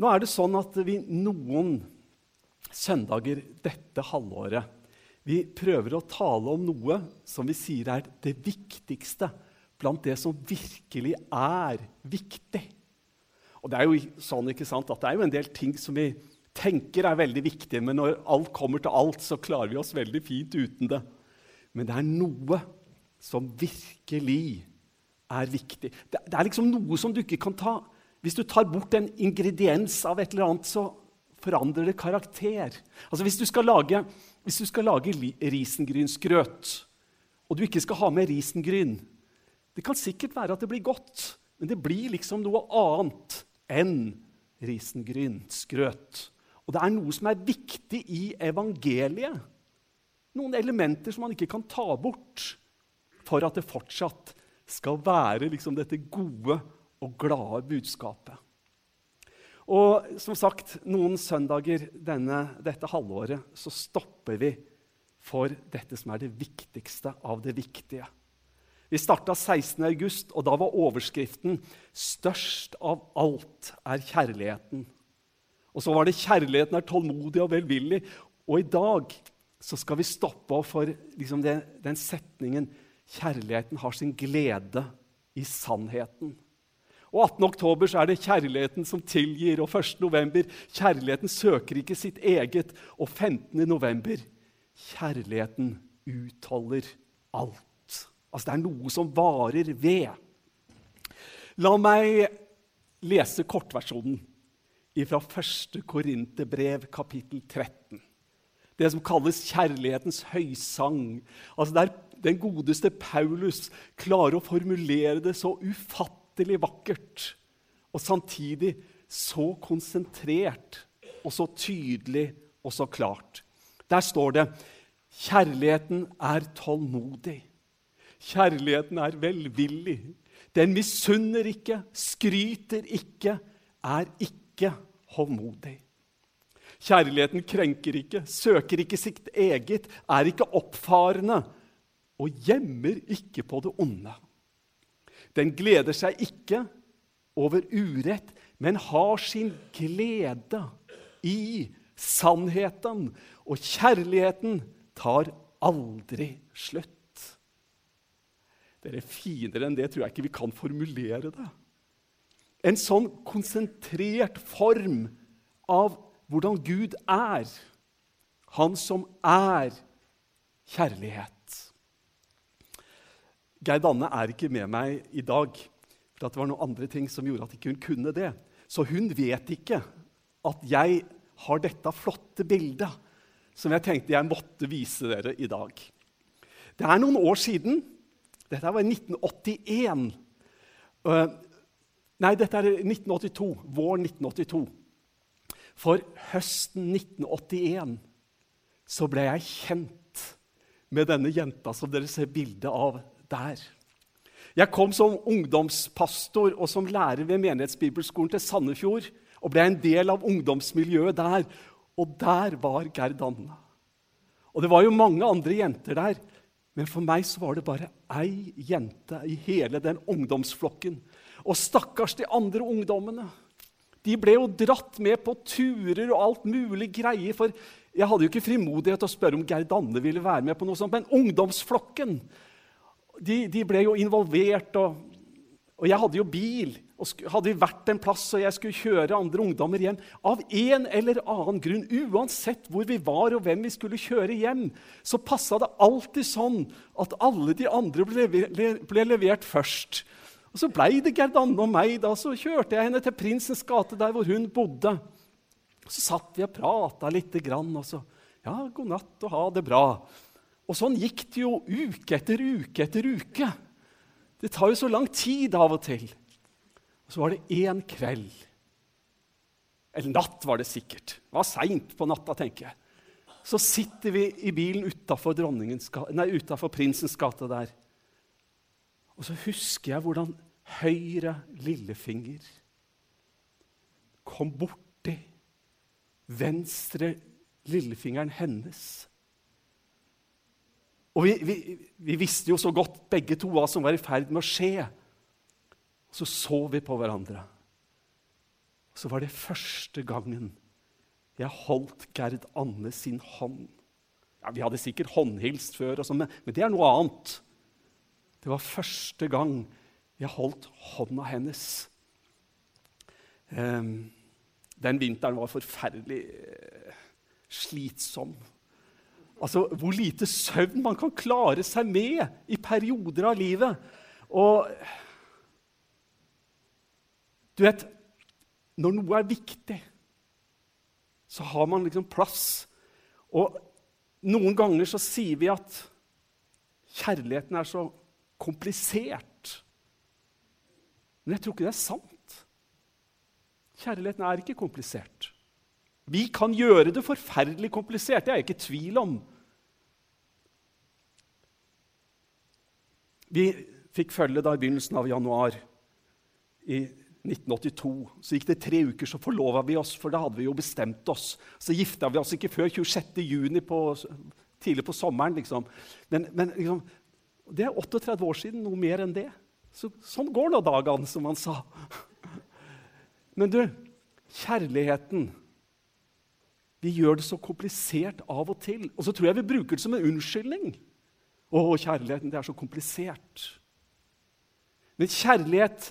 Nå er det sånn at vi noen søndager dette halvåret vi prøver å tale om noe som vi sier er det viktigste blant det som virkelig er viktig. Og Det er jo sånn ikke sant, at det er jo en del ting som vi tenker er veldig viktige, men når alt kommer til alt, så klarer vi oss veldig fint uten det. Men det er noe som virkelig er viktig. Det, det er liksom noe som du ikke kan ta Hvis du tar bort en ingrediens av et eller annet, så forandrer det karakter. Altså Hvis du skal lage, du skal lage risengrynsgrøt, og du ikke skal ha med risengryn Det kan sikkert være at det blir godt, men det blir liksom noe annet enn risengrynsgrøt. Og det er noe som er viktig i evangeliet. Noen elementer som man ikke kan ta bort for at det fortsatt skal være liksom dette gode og glade budskapet. Og som sagt, noen søndager denne, dette halvåret så stopper vi for dette som er det viktigste av det viktige. Vi starta 16.8, og da var overskriften 'Størst av alt er kjærligheten'. Og så var det 'Kjærligheten er tålmodig og velvillig'. Og i dag så skal vi stoppe opp for liksom det, den setningen 'Kjærligheten har sin glede i sannheten'. Og 18. oktober så er det kjærligheten som tilgir. Og 1. november kjærligheten søker ikke sitt eget. Og 15. november kjærligheten utholder alt. Altså det er noe som varer ved. La meg lese kortversjonen fra 1. Korinterbrev, kapittel 13. Det som kalles kjærlighetens høysang. Altså Der den godeste Paulus klarer å formulere det så ufattelig ufattelig vakkert og samtidig så konsentrert og så tydelig og så klart. Der står det kjærligheten er tålmodig. Kjærligheten er velvillig. Den misunner ikke, skryter ikke, er ikke hovmodig. Kjærligheten krenker ikke, søker ikke sitt eget, er ikke oppfarende og gjemmer ikke på det onde. Den gleder seg ikke over urett, men har sin glede i sannheten. Og kjærligheten tar aldri slutt. Dere Finere enn det tror jeg ikke vi kan formulere det. En sånn konsentrert form av hvordan Gud er. Han som er kjærlighet. Geir Danne er ikke med meg i dag, for det var noen andre ting som gjorde at ikke hun kunne det. Så hun vet ikke at jeg har dette flotte bildet som jeg tenkte jeg måtte vise dere i dag. Det er noen år siden. Dette var i 1981. Uh, nei, dette er 1982. Vår 1982. For høsten 1981 så ble jeg kjent med denne jenta som dere ser bilde av der. Jeg kom som ungdomspastor og som lærer ved Menighetsbibelskolen til Sandefjord og ble en del av ungdomsmiljøet der. Og der var Gerd Anna. Og det var jo mange andre jenter der, men for meg så var det bare ei jente i hele den ungdomsflokken. Og stakkars de andre ungdommene. De ble jo dratt med på turer og alt mulig greier. For jeg hadde jo ikke frimodighet til å spørre om Gerd Anne ville være med på noe sånt. Men ungdomsflokken de, de ble jo involvert. Og, og, jeg hadde jo bil. og Hadde vi vært en plass og jeg skulle kjøre andre ungdommer hjem Av en eller annen grunn, uansett hvor vi var og hvem vi skulle kjøre hjem, så passa det alltid sånn at alle de andre ble, ble levert først. Og Så blei det Gerd Anne og meg. da, Så kjørte jeg henne til Prinsens gate, der hvor hun bodde. Så satt vi og prata lite grann, og så Ja, god natt og ha det bra. Og sånn gikk det jo uke etter uke etter uke. Det tar jo så lang tid av og til. Og så var det én kveld Eller natt, var det sikkert. Det var seint på natta, tenker jeg. Så sitter vi i bilen utafor Prinsens gate der. Og så husker jeg hvordan høyre lillefinger kom borti venstre lillefingeren hennes og vi, vi, vi, visste jo så godt begge to hva som var i ferd med å skje. Så så vi på hverandre. Så var det første gangen jeg holdt Gerd Anne sin hånd. Ja, Vi hadde sikkert håndhilst før, sånn, men, men det er noe annet. Det var første gang jeg holdt hånda hennes. Um, den vinteren var forferdelig uh, slitsom. Altså, Hvor lite søvn man kan klare seg med i perioder av livet. Og du vet Når noe er viktig, så har man liksom plass. Og noen ganger så sier vi at kjærligheten er så komplisert. Men jeg tror ikke det er sant. Kjærligheten er ikke komplisert. Vi kan gjøre det forferdelig komplisert, det er jeg ikke i tvil om. Vi fikk følge da i begynnelsen av januar i 1982. Så gikk det tre uker, så forlova vi oss, for da hadde vi jo bestemt oss. Så gifta vi oss ikke før 26. juni på, tidlig på sommeren. liksom. Men, men liksom, det er 38 år siden, noe mer enn det. Så, sånn går nå dagene, som han sa. Men du, kjærligheten Vi gjør det så komplisert av og til. Og så tror jeg vi bruker det som en unnskyldning. Å, kjærligheten, det er så komplisert. Men kjærlighet,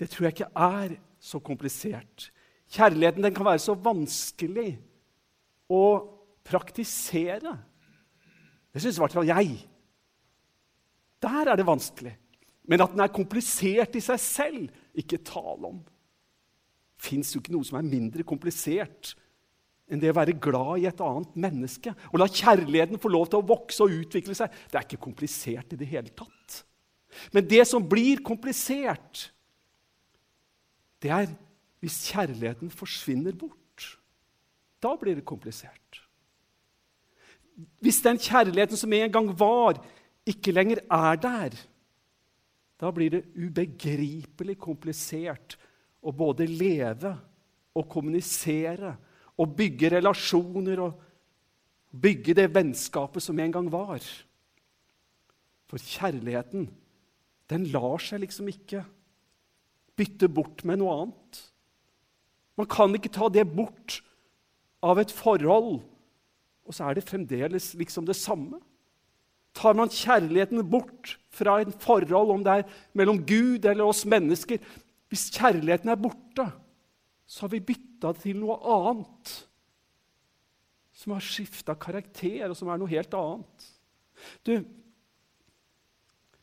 det tror jeg ikke er så komplisert. Kjærligheten den kan være så vanskelig å praktisere. Det syns i hvert fall jeg. Der er det vanskelig. Men at den er komplisert i seg selv, ikke tale om. Fins jo ikke noe som er mindre komplisert enn det å være glad i et annet menneske. Og la kjærligheten få lov til å vokse og utvikle seg. Det er ikke komplisert i det hele tatt. Men det som blir komplisert, det er hvis kjærligheten forsvinner bort. Da blir det komplisert. Hvis den kjærligheten som en gang var, ikke lenger er der, da blir det ubegripelig komplisert å både leve og kommunisere og bygge relasjoner og bygge det vennskapet som en gang var. For kjærligheten, den lar seg liksom ikke bytte bort med noe annet. Man kan ikke ta det bort av et forhold, og så er det fremdeles liksom det samme. Tar man kjærligheten bort fra et forhold, om det er mellom Gud eller oss mennesker Hvis kjærligheten er borte, så har vi bytta det til noe annet. Som har skifta karakter, og som er noe helt annet. Du,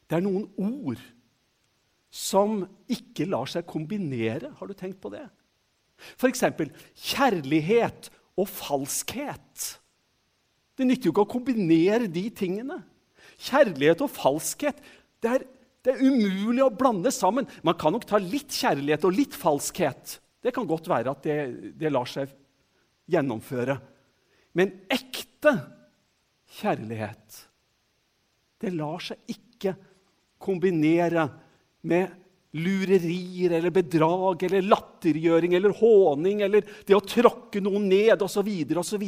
det er noen ord som ikke lar seg kombinere. Har du tenkt på det? F.eks. kjærlighet og falskhet. Det nytter jo ikke å kombinere de tingene. Kjærlighet og falskhet det er, det er umulig å blande sammen. Man kan nok ta litt kjærlighet og litt falskhet. Det kan godt være at det, det lar seg gjennomføre. Men ekte kjærlighet, det lar seg ikke kombinere med lurerier eller bedrag eller latterliggjøring eller håning eller det å tråkke noen ned osv. osv.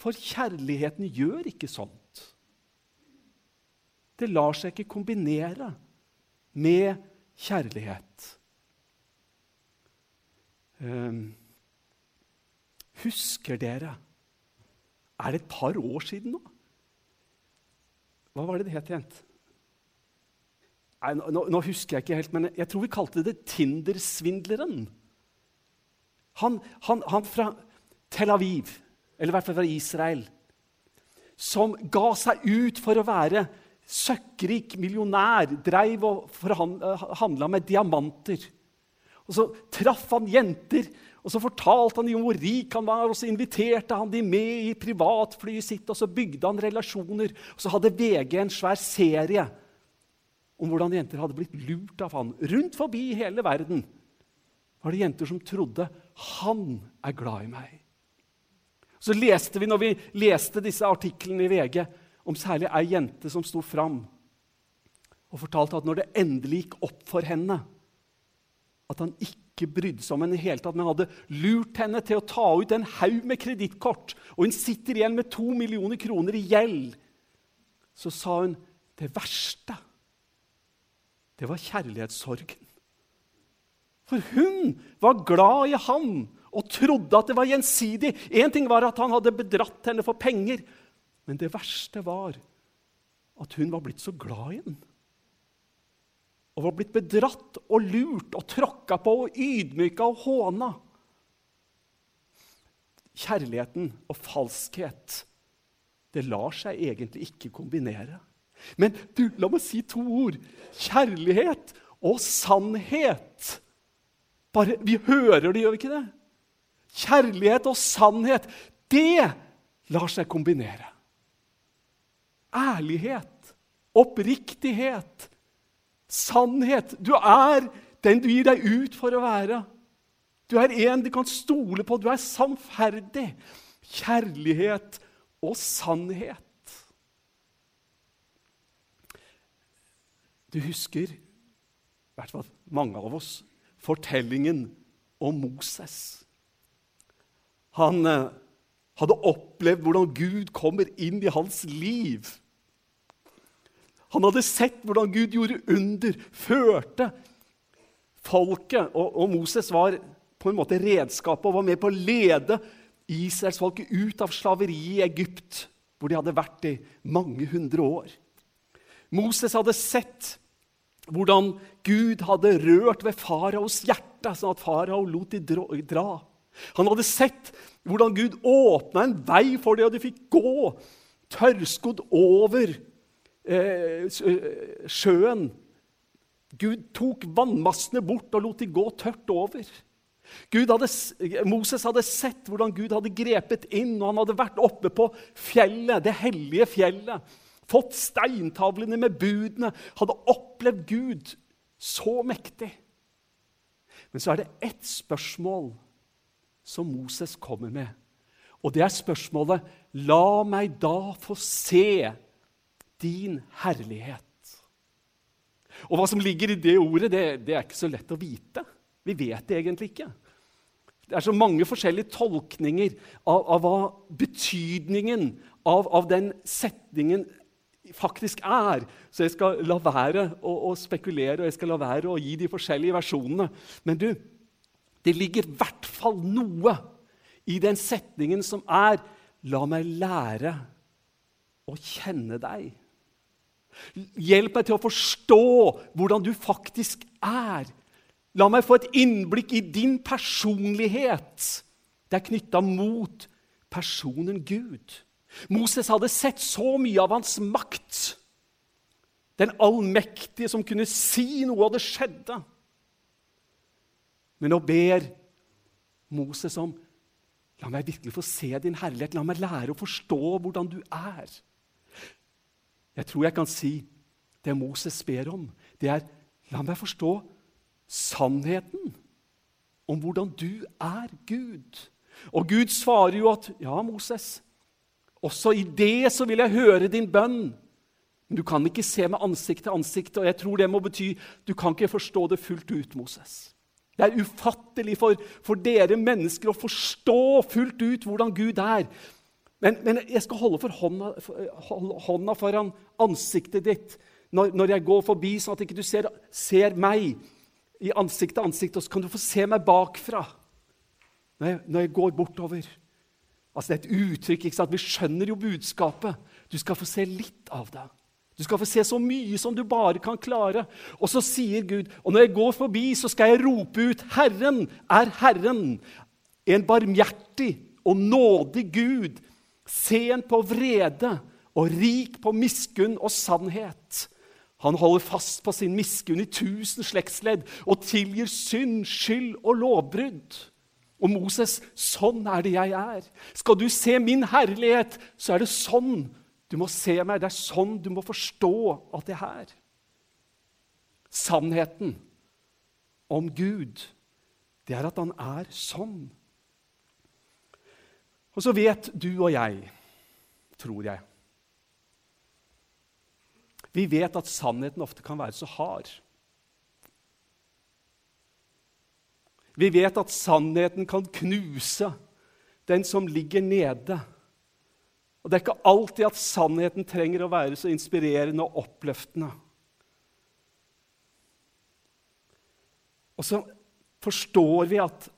For kjærligheten gjør ikke sånt. Det lar seg ikke kombinere med kjærlighet. Um, husker dere Er det et par år siden nå? Hva var det det het igjen? Nå, nå, husker jeg ikke helt, men jeg tror vi kalte det Tinder-svindleren. Han, han, han, fra Tel Aviv, eller i hvert fall fra Israel, som ga seg ut for å være søkkrik millionær, dreiv og handla med diamanter. Og Så traff han jenter, og så fortalte han dem hvor rik han var. og Så inviterte han dem med i privatflyet sitt, og så bygde han relasjoner. Og Så hadde VG en svær serie om hvordan jenter hadde blitt lurt av han. Rundt forbi hele verden var det jenter som trodde han er glad i meg. Så leste vi, når vi leste disse artiklene i VG, om særlig ei jente som sto fram og fortalte at når det endelig gikk opp for henne at han ikke brydde seg om henne i hele tatt, men hadde lurt henne til å ta ut en haug med kredittkort, og hun sitter igjen med to millioner kroner i gjeld, så sa hun det verste, det var kjærlighetssorgen. For hun var glad i han og trodde at det var gjensidig. Én ting var at han hadde bedratt henne for penger, men det verste var at hun var blitt så glad i Og var blitt bedratt og lurt og tråkka på og ydmyka og håna. Kjærligheten og falskhet, det lar seg egentlig ikke kombinere. Men du, la meg si to ord. Kjærlighet og sannhet. Bare, Vi hører det, gjør vi ikke det? Kjærlighet og sannhet, det lar seg kombinere. Ærlighet, oppriktighet, sannhet. Du er den du gir deg ut for å være. Du er en du kan stole på. Du er sannferdig. Kjærlighet og sannhet. Du husker, i hvert fall mange av oss, fortellingen om Moses. Han eh, hadde opplevd hvordan Gud kommer inn i hans liv. Han hadde sett hvordan Gud gjorde under, førte folket. Og, og Moses var på en måte redskapet og var med på å lede israelsfolket ut av slaveriet i Egypt, hvor de hadde vært i mange hundre år. Moses hadde sett hvordan Gud hadde rørt ved faraos hjerte, sånn at farao lot de dra. Han hadde sett hvordan Gud åpna en vei for dem, og de fikk gå tørrskodd over sjøen. Gud tok vannmassene bort og lot de gå tørt over. Hadde, Moses hadde sett hvordan Gud hadde grepet inn, og han hadde vært oppe på fjellet, det hellige fjellet fått steintavlene med budene, hadde opplevd Gud så mektig. Men så er det ett spørsmål som Moses kommer med. Og det er spørsmålet La meg da få se din herlighet. Og hva som ligger i det ordet, det, det er ikke så lett å vite. Vi vet det egentlig ikke. Det er så mange forskjellige tolkninger av, av hva betydningen av, av den setningen faktisk er. Så jeg skal la være å, å, spekulere og jeg skal la være å gi de forskjellige versjonene. Men du, det ligger i hvert fall noe i den setningen som er La meg lære å kjenne deg. Hjelp meg til å forstå hvordan du faktisk er. La meg få et innblikk i din personlighet. Det er knytta mot personen Gud. Moses hadde sett så mye av hans makt. Den allmektige som kunne si noe, og det skjedde. Men nå ber Moses om La meg virkelig få se din herlighet. La meg lære å forstå hvordan du er. Jeg tror jeg kan si det Moses ber om, det er La meg forstå sannheten om hvordan du er Gud. Og Gud svarer jo at Ja, Moses, også i det så vil jeg høre din bønn. Men du kan ikke se med ansikt til ansikt, og jeg tror det må bety du kan ikke forstå det fullt ut, Moses. Det er ufattelig for, for dere mennesker å forstå fullt ut hvordan Gud er. Men, men jeg skal holde for hånda, for, hånda foran ansiktet ditt når, når, jeg går forbi, sånn at ikke du ser, ser meg i ansikt til ansikt, og så kan du få se meg bakfra når jeg, når jeg går bortover. Altså, det er et uttrykk. ikke sant? Vi skjønner jo budskapet. Du skal få se litt av det. Du skal få se så mye som du bare kan klare. Og så sier Gud, og når jeg går forbi, så skal jeg rope ut, 'Herren er Herren', en barmhjertig og nådig Gud, sen på vrede og rik på miskunn og sannhet. Han holder fast på sin miskunn i tusen slektsledd og tilgir synd, skyld og lovbrudd. Og Moses, sånn er det jeg er. Skal du se min herlighet, så er det sånn du må se meg. Det er sånn du må forstå at jeg er. Sannheten om Gud, det er at han er sånn. Og så vet du og jeg, tror jeg Vi vet at sannheten ofte kan være så hard. Vi vet at sannheten kan knuse den som ligger nede. Og Det er ikke alltid at sannheten trenger å være så inspirerende og oppløftende. Og så forstår vi at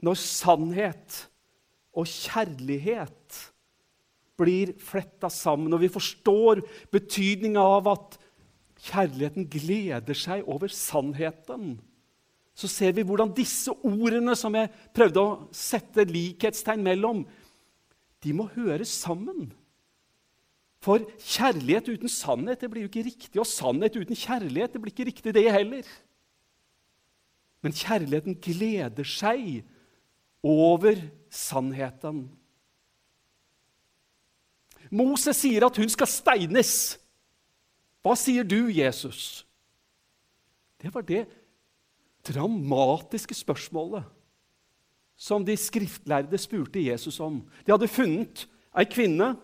når sannhet og kjærlighet blir fletta sammen, og vi forstår betydninga av at kjærligheten gleder seg over sannheten, så ser vi hvordan disse ordene som jeg prøvde å sette likhetstegn mellom, de må høres sammen. For kjærlighet uten sannhet det blir jo ikke riktig, og sannhet uten kjærlighet det blir ikke riktig, det heller. Men kjærligheten gleder seg over sannheten. Moses sier at hun skal steines. Hva sier du, Jesus? Det var det dramatiske spørsmålet som de skriftlærde spurte Jesus om. De hadde funnet ei kvinne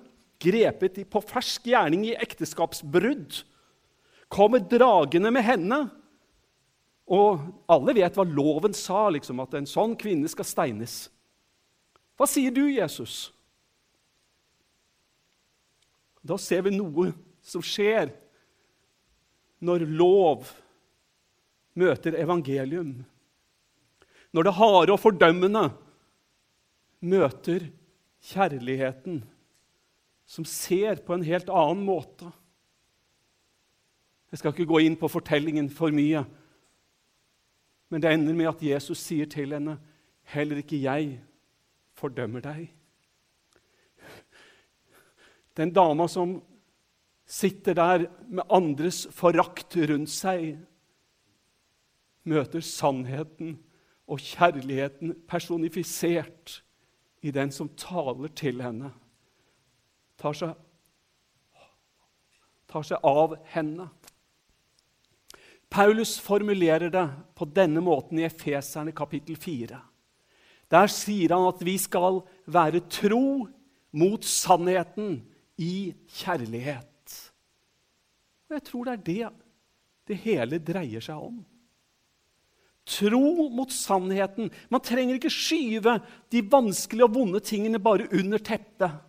grepet på fersk gjerning i ekteskapsbrudd. Kommer dragende med henne. Og alle vet hva loven sa, liksom, at en sånn kvinne skal steines. Hva sier du, Jesus? Da ser vi noe som skjer når lov møter evangelium. Når det harde og fordømmende møter kjærligheten, som ser på en helt annen måte. Jeg skal ikke gå inn på fortellingen for mye, men det ender med at Jesus sier til henne, 'Heller ikke jeg fordømmer deg'. Den dama som sitter der med andres forakt rundt seg, møter sannheten og kjærligheten personifisert i den som taler til henne, tar seg, tar seg av henne. Paulus formulerer det på denne måten i Efeserne kapittel 4. Der sier han at vi skal være tro mot sannheten i kjærlighet. Og jeg tror det er det det hele dreier seg om. Tro mot sannheten. Man trenger ikke skyve de vanskelige og vonde tingene bare under teppet.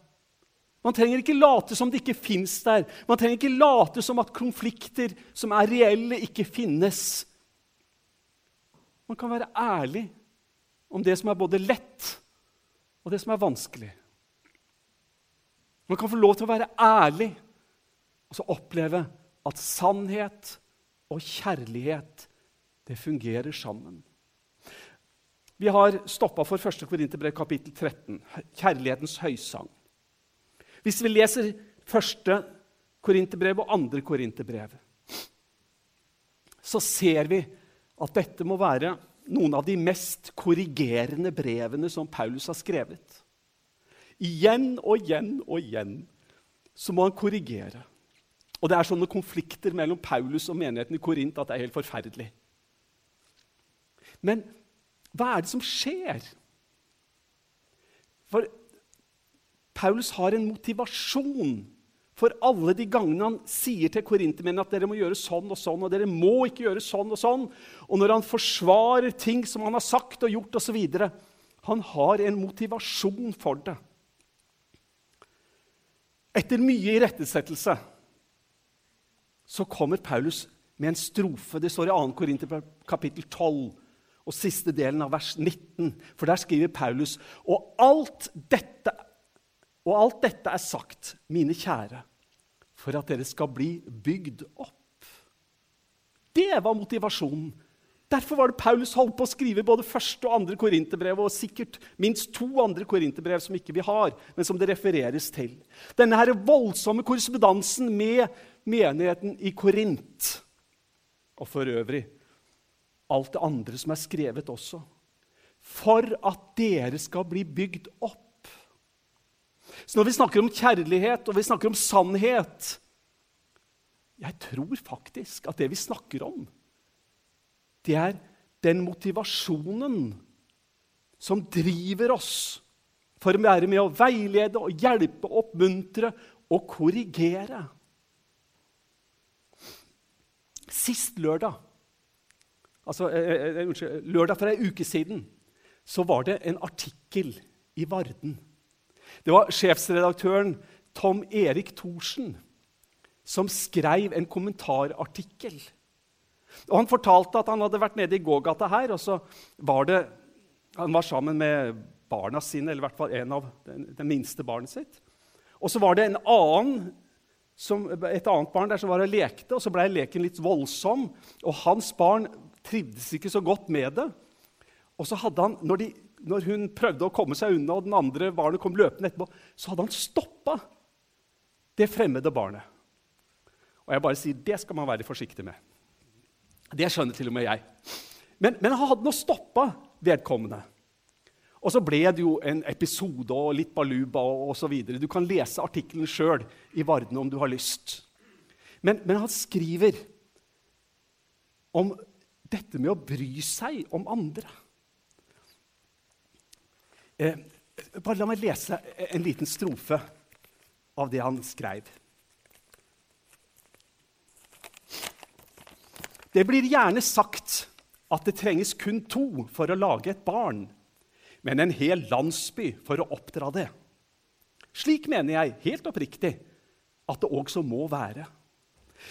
Man trenger ikke late som det ikke fins der. Man trenger ikke late som at konflikter som er reelle, ikke finnes. Man kan være ærlig om det som er både lett, og det som er vanskelig. Man kan få lov til å være ærlig og så oppleve at sannhet og kjærlighet det fungerer sammen. Vi har stoppa for 1. Korinterbrev kapittel 13, kjærlighetens høysang. Hvis vi leser 1. Korinterbrev og 2. Korinterbrev, så ser vi at dette må være noen av de mest korrigerende brevene som Paulus har skrevet. Igjen og igjen og igjen så må han korrigere. Og det er sånne konflikter mellom Paulus og menigheten i Korint at det er helt forferdelig. Men hva er det som skjer? For Paulus har en motivasjon for alle de gangene han sier til korintermennene at dere må gjøre sånn og sånn, og dere må ikke gjøre sånn og sånn, og når han forsvarer ting som han har sagt og gjort osv. Han har en motivasjon for det. Etter mye irettesettelse så kommer Paulus med en strofe. Det står i 2. Korinter kapittel 12 og siste delen av vers 19. For der skriver Paulus og alt dette, og alt dette er sagt, mine kjære, for at dere skal bli bygd opp. Det var motivasjonen Derfor var det Paulus holdt på å skrive både første og andre korinterbrev, og sikkert minst to andre korinterbrev som ikke vi har, men som det refereres til. Denne her voldsomme korrespondansen med menigheten i Korint. Og for øvrig alt det andre som er skrevet også. For at dere skal bli bygd opp. Så når vi snakker om kjærlighet og vi snakker om sannhet Jeg tror faktisk at det vi snakker om, det er den motivasjonen som driver oss for å være med å veilede og hjelpe, oppmuntre og korrigere. Sist lørdag, altså eh, eh, eh, unnskyld, lørdag for ei uke siden, så var det en artikkel i Varden. Det var sjefsredaktøren Tom Erik Thorsen som skrev en kommentarartikkel Og Han fortalte at han hadde vært nede i gågata her, og så var det, han var sammen med barna sine, eller i hvert fall en av det minste barnet sitt. Og så var det en annen, som, et annet barn der som var og lekte, og så ble leken litt voldsom. Og hans barn trivdes ikke så godt med det. Og så hadde han, når, de, når hun prøvde å komme seg unna, og den andre barnet kom løpende etterpå, så hadde han stoppa det fremmede barnet. Og jeg bare sier det skal man være forsiktig med. Det skjønner til og med jeg. Men, men han hadde nå stoppa vedkommende. Og så ble det jo en episode og litt baluba osv. Du kan lese artikkelen sjøl i Varden om du har lyst. Men, men, han skriver om dette med å bry seg om andre. Eh, bare la meg lese en liten strofe av det han skrev. Det blir gjerne sagt at det trenges kun to for å lage et barn, men en hel landsby for å oppdra det. Slik mener jeg helt oppriktig at det også må være.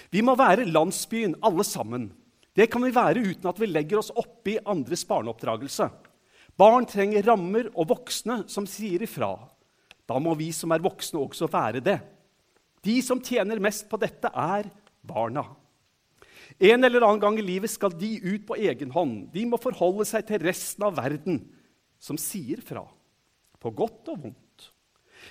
Vi må være landsbyen, alle sammen. Det kan vi være uten at vi legger oss oppi andres barneoppdragelse. Barn trenger rammer og voksne som sier ifra. Da må vi som er voksne, også være det. De som tjener mest på dette, er barna. En eller annen gang i livet skal de ut på egen hånd. De må forholde seg til resten av verden, som sier fra, på godt og vondt.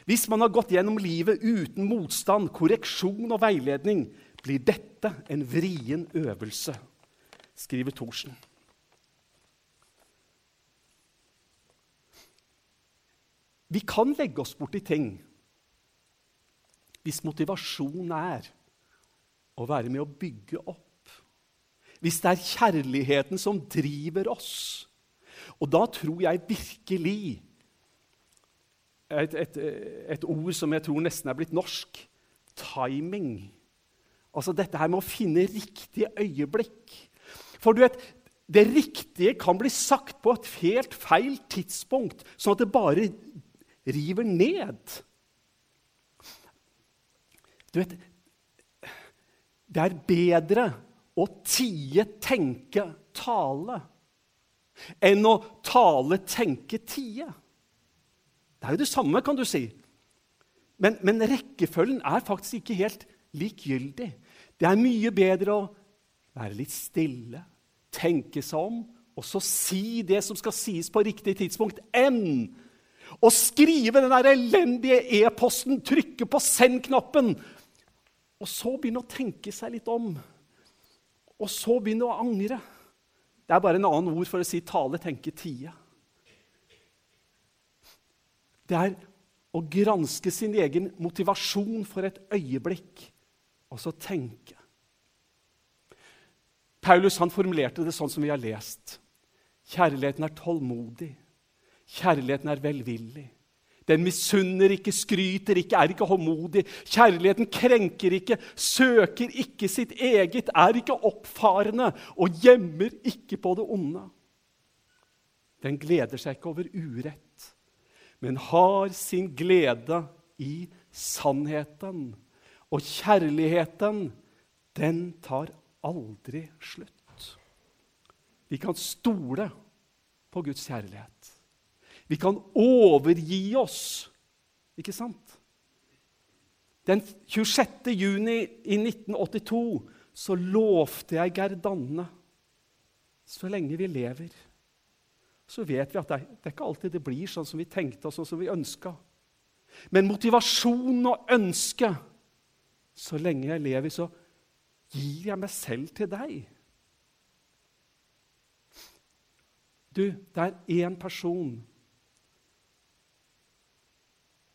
Hvis man har gått gjennom livet uten motstand, korreksjon og veiledning, blir dette en vrien øvelse, skriver Thorsen. Vi kan legge oss borti ting hvis motivasjonen er å være med å bygge opp hvis det er kjærligheten som driver oss. Og da tror jeg virkelig et, et, et, ord som jeg tror nesten er blitt norsk timing. Altså dette her med å finne riktige øyeblikk. For du vet, det riktige kan bli sagt på et helt feil tidspunkt, sånn at det bare river ned. Du vet, det er bedre å tie, tenke, tale enn å tale, tenke, tie. Det er jo det samme, kan du si. Men, men rekkefølgen er faktisk ikke helt likegyldig. Det er mye bedre å være litt stille, tenke seg om, og så si det som skal sies på riktig tidspunkt, enn å skrive den der elendige e-posten, trykke på send-knappen, og så begynne å tenke seg litt om og så begynne å angre. Det er bare en annen ord for å si tale, tenke, tie. Det er å granske sin egen motivasjon for et øyeblikk, og så tenke. Paulus han formulerte det sånn som vi har lest. Kjærligheten er tålmodig. Kjærligheten er velvillig. Den misunner ikke, skryter ikke, er ikke håndmodig. Kjærligheten krenker ikke, søker ikke sitt eget, er ikke oppfarende og gjemmer ikke på det onde. Den gleder seg ikke over urett, men har sin glede i sannheten. Og kjærligheten, den tar aldri slutt. Vi kan stole på Guds kjærlighet. Vi kan overgi oss. Ikke sant? Den 26. juni i 1982 så lovte jeg Gerdanne så lenge vi lever. Så vet vi at det, det er ikke alltid det blir sånn som vi tenkte og sånn som vi ønska. Men motivasjon og ønske Så lenge jeg lever, så gir jeg meg selv til deg. Du, det er én person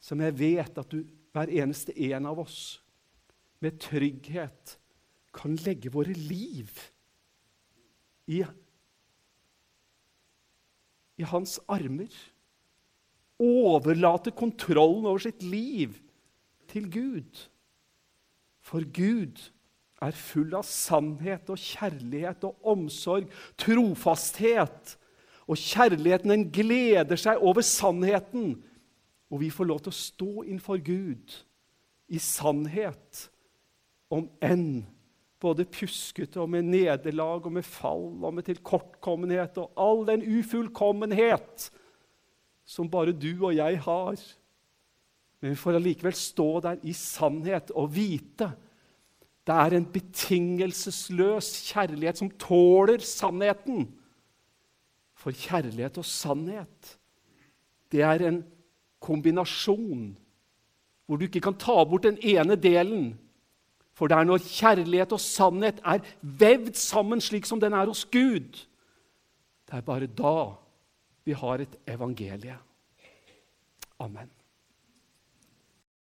som jeg vet at du, hver eneste en av oss, med trygghet kan legge våre liv i, i hans armer. Overlate kontrollen over sitt liv til Gud. For Gud er full av sannhet og kjærlighet og omsorg, trofasthet. Og kjærligheten den gleder seg over sannheten og vi får lov til å stå innenfor Gud i sannhet, om enn både pjuskete og med nederlag og med fall og med tilkortkommenhet og all den ufullkommenhet som bare du og jeg har. Men vi får allikevel stå der i sannhet og vite det er en betingelsesløs kjærlighet som tåler sannheten. For kjærlighet og sannhet, det er en kombinasjon hvor du ikke kan ta bort den ene delen for det er når kjærlighet og sannhet er vevd sammen slik som den er hos Gud, det er bare da vi har et evangelie. Amen.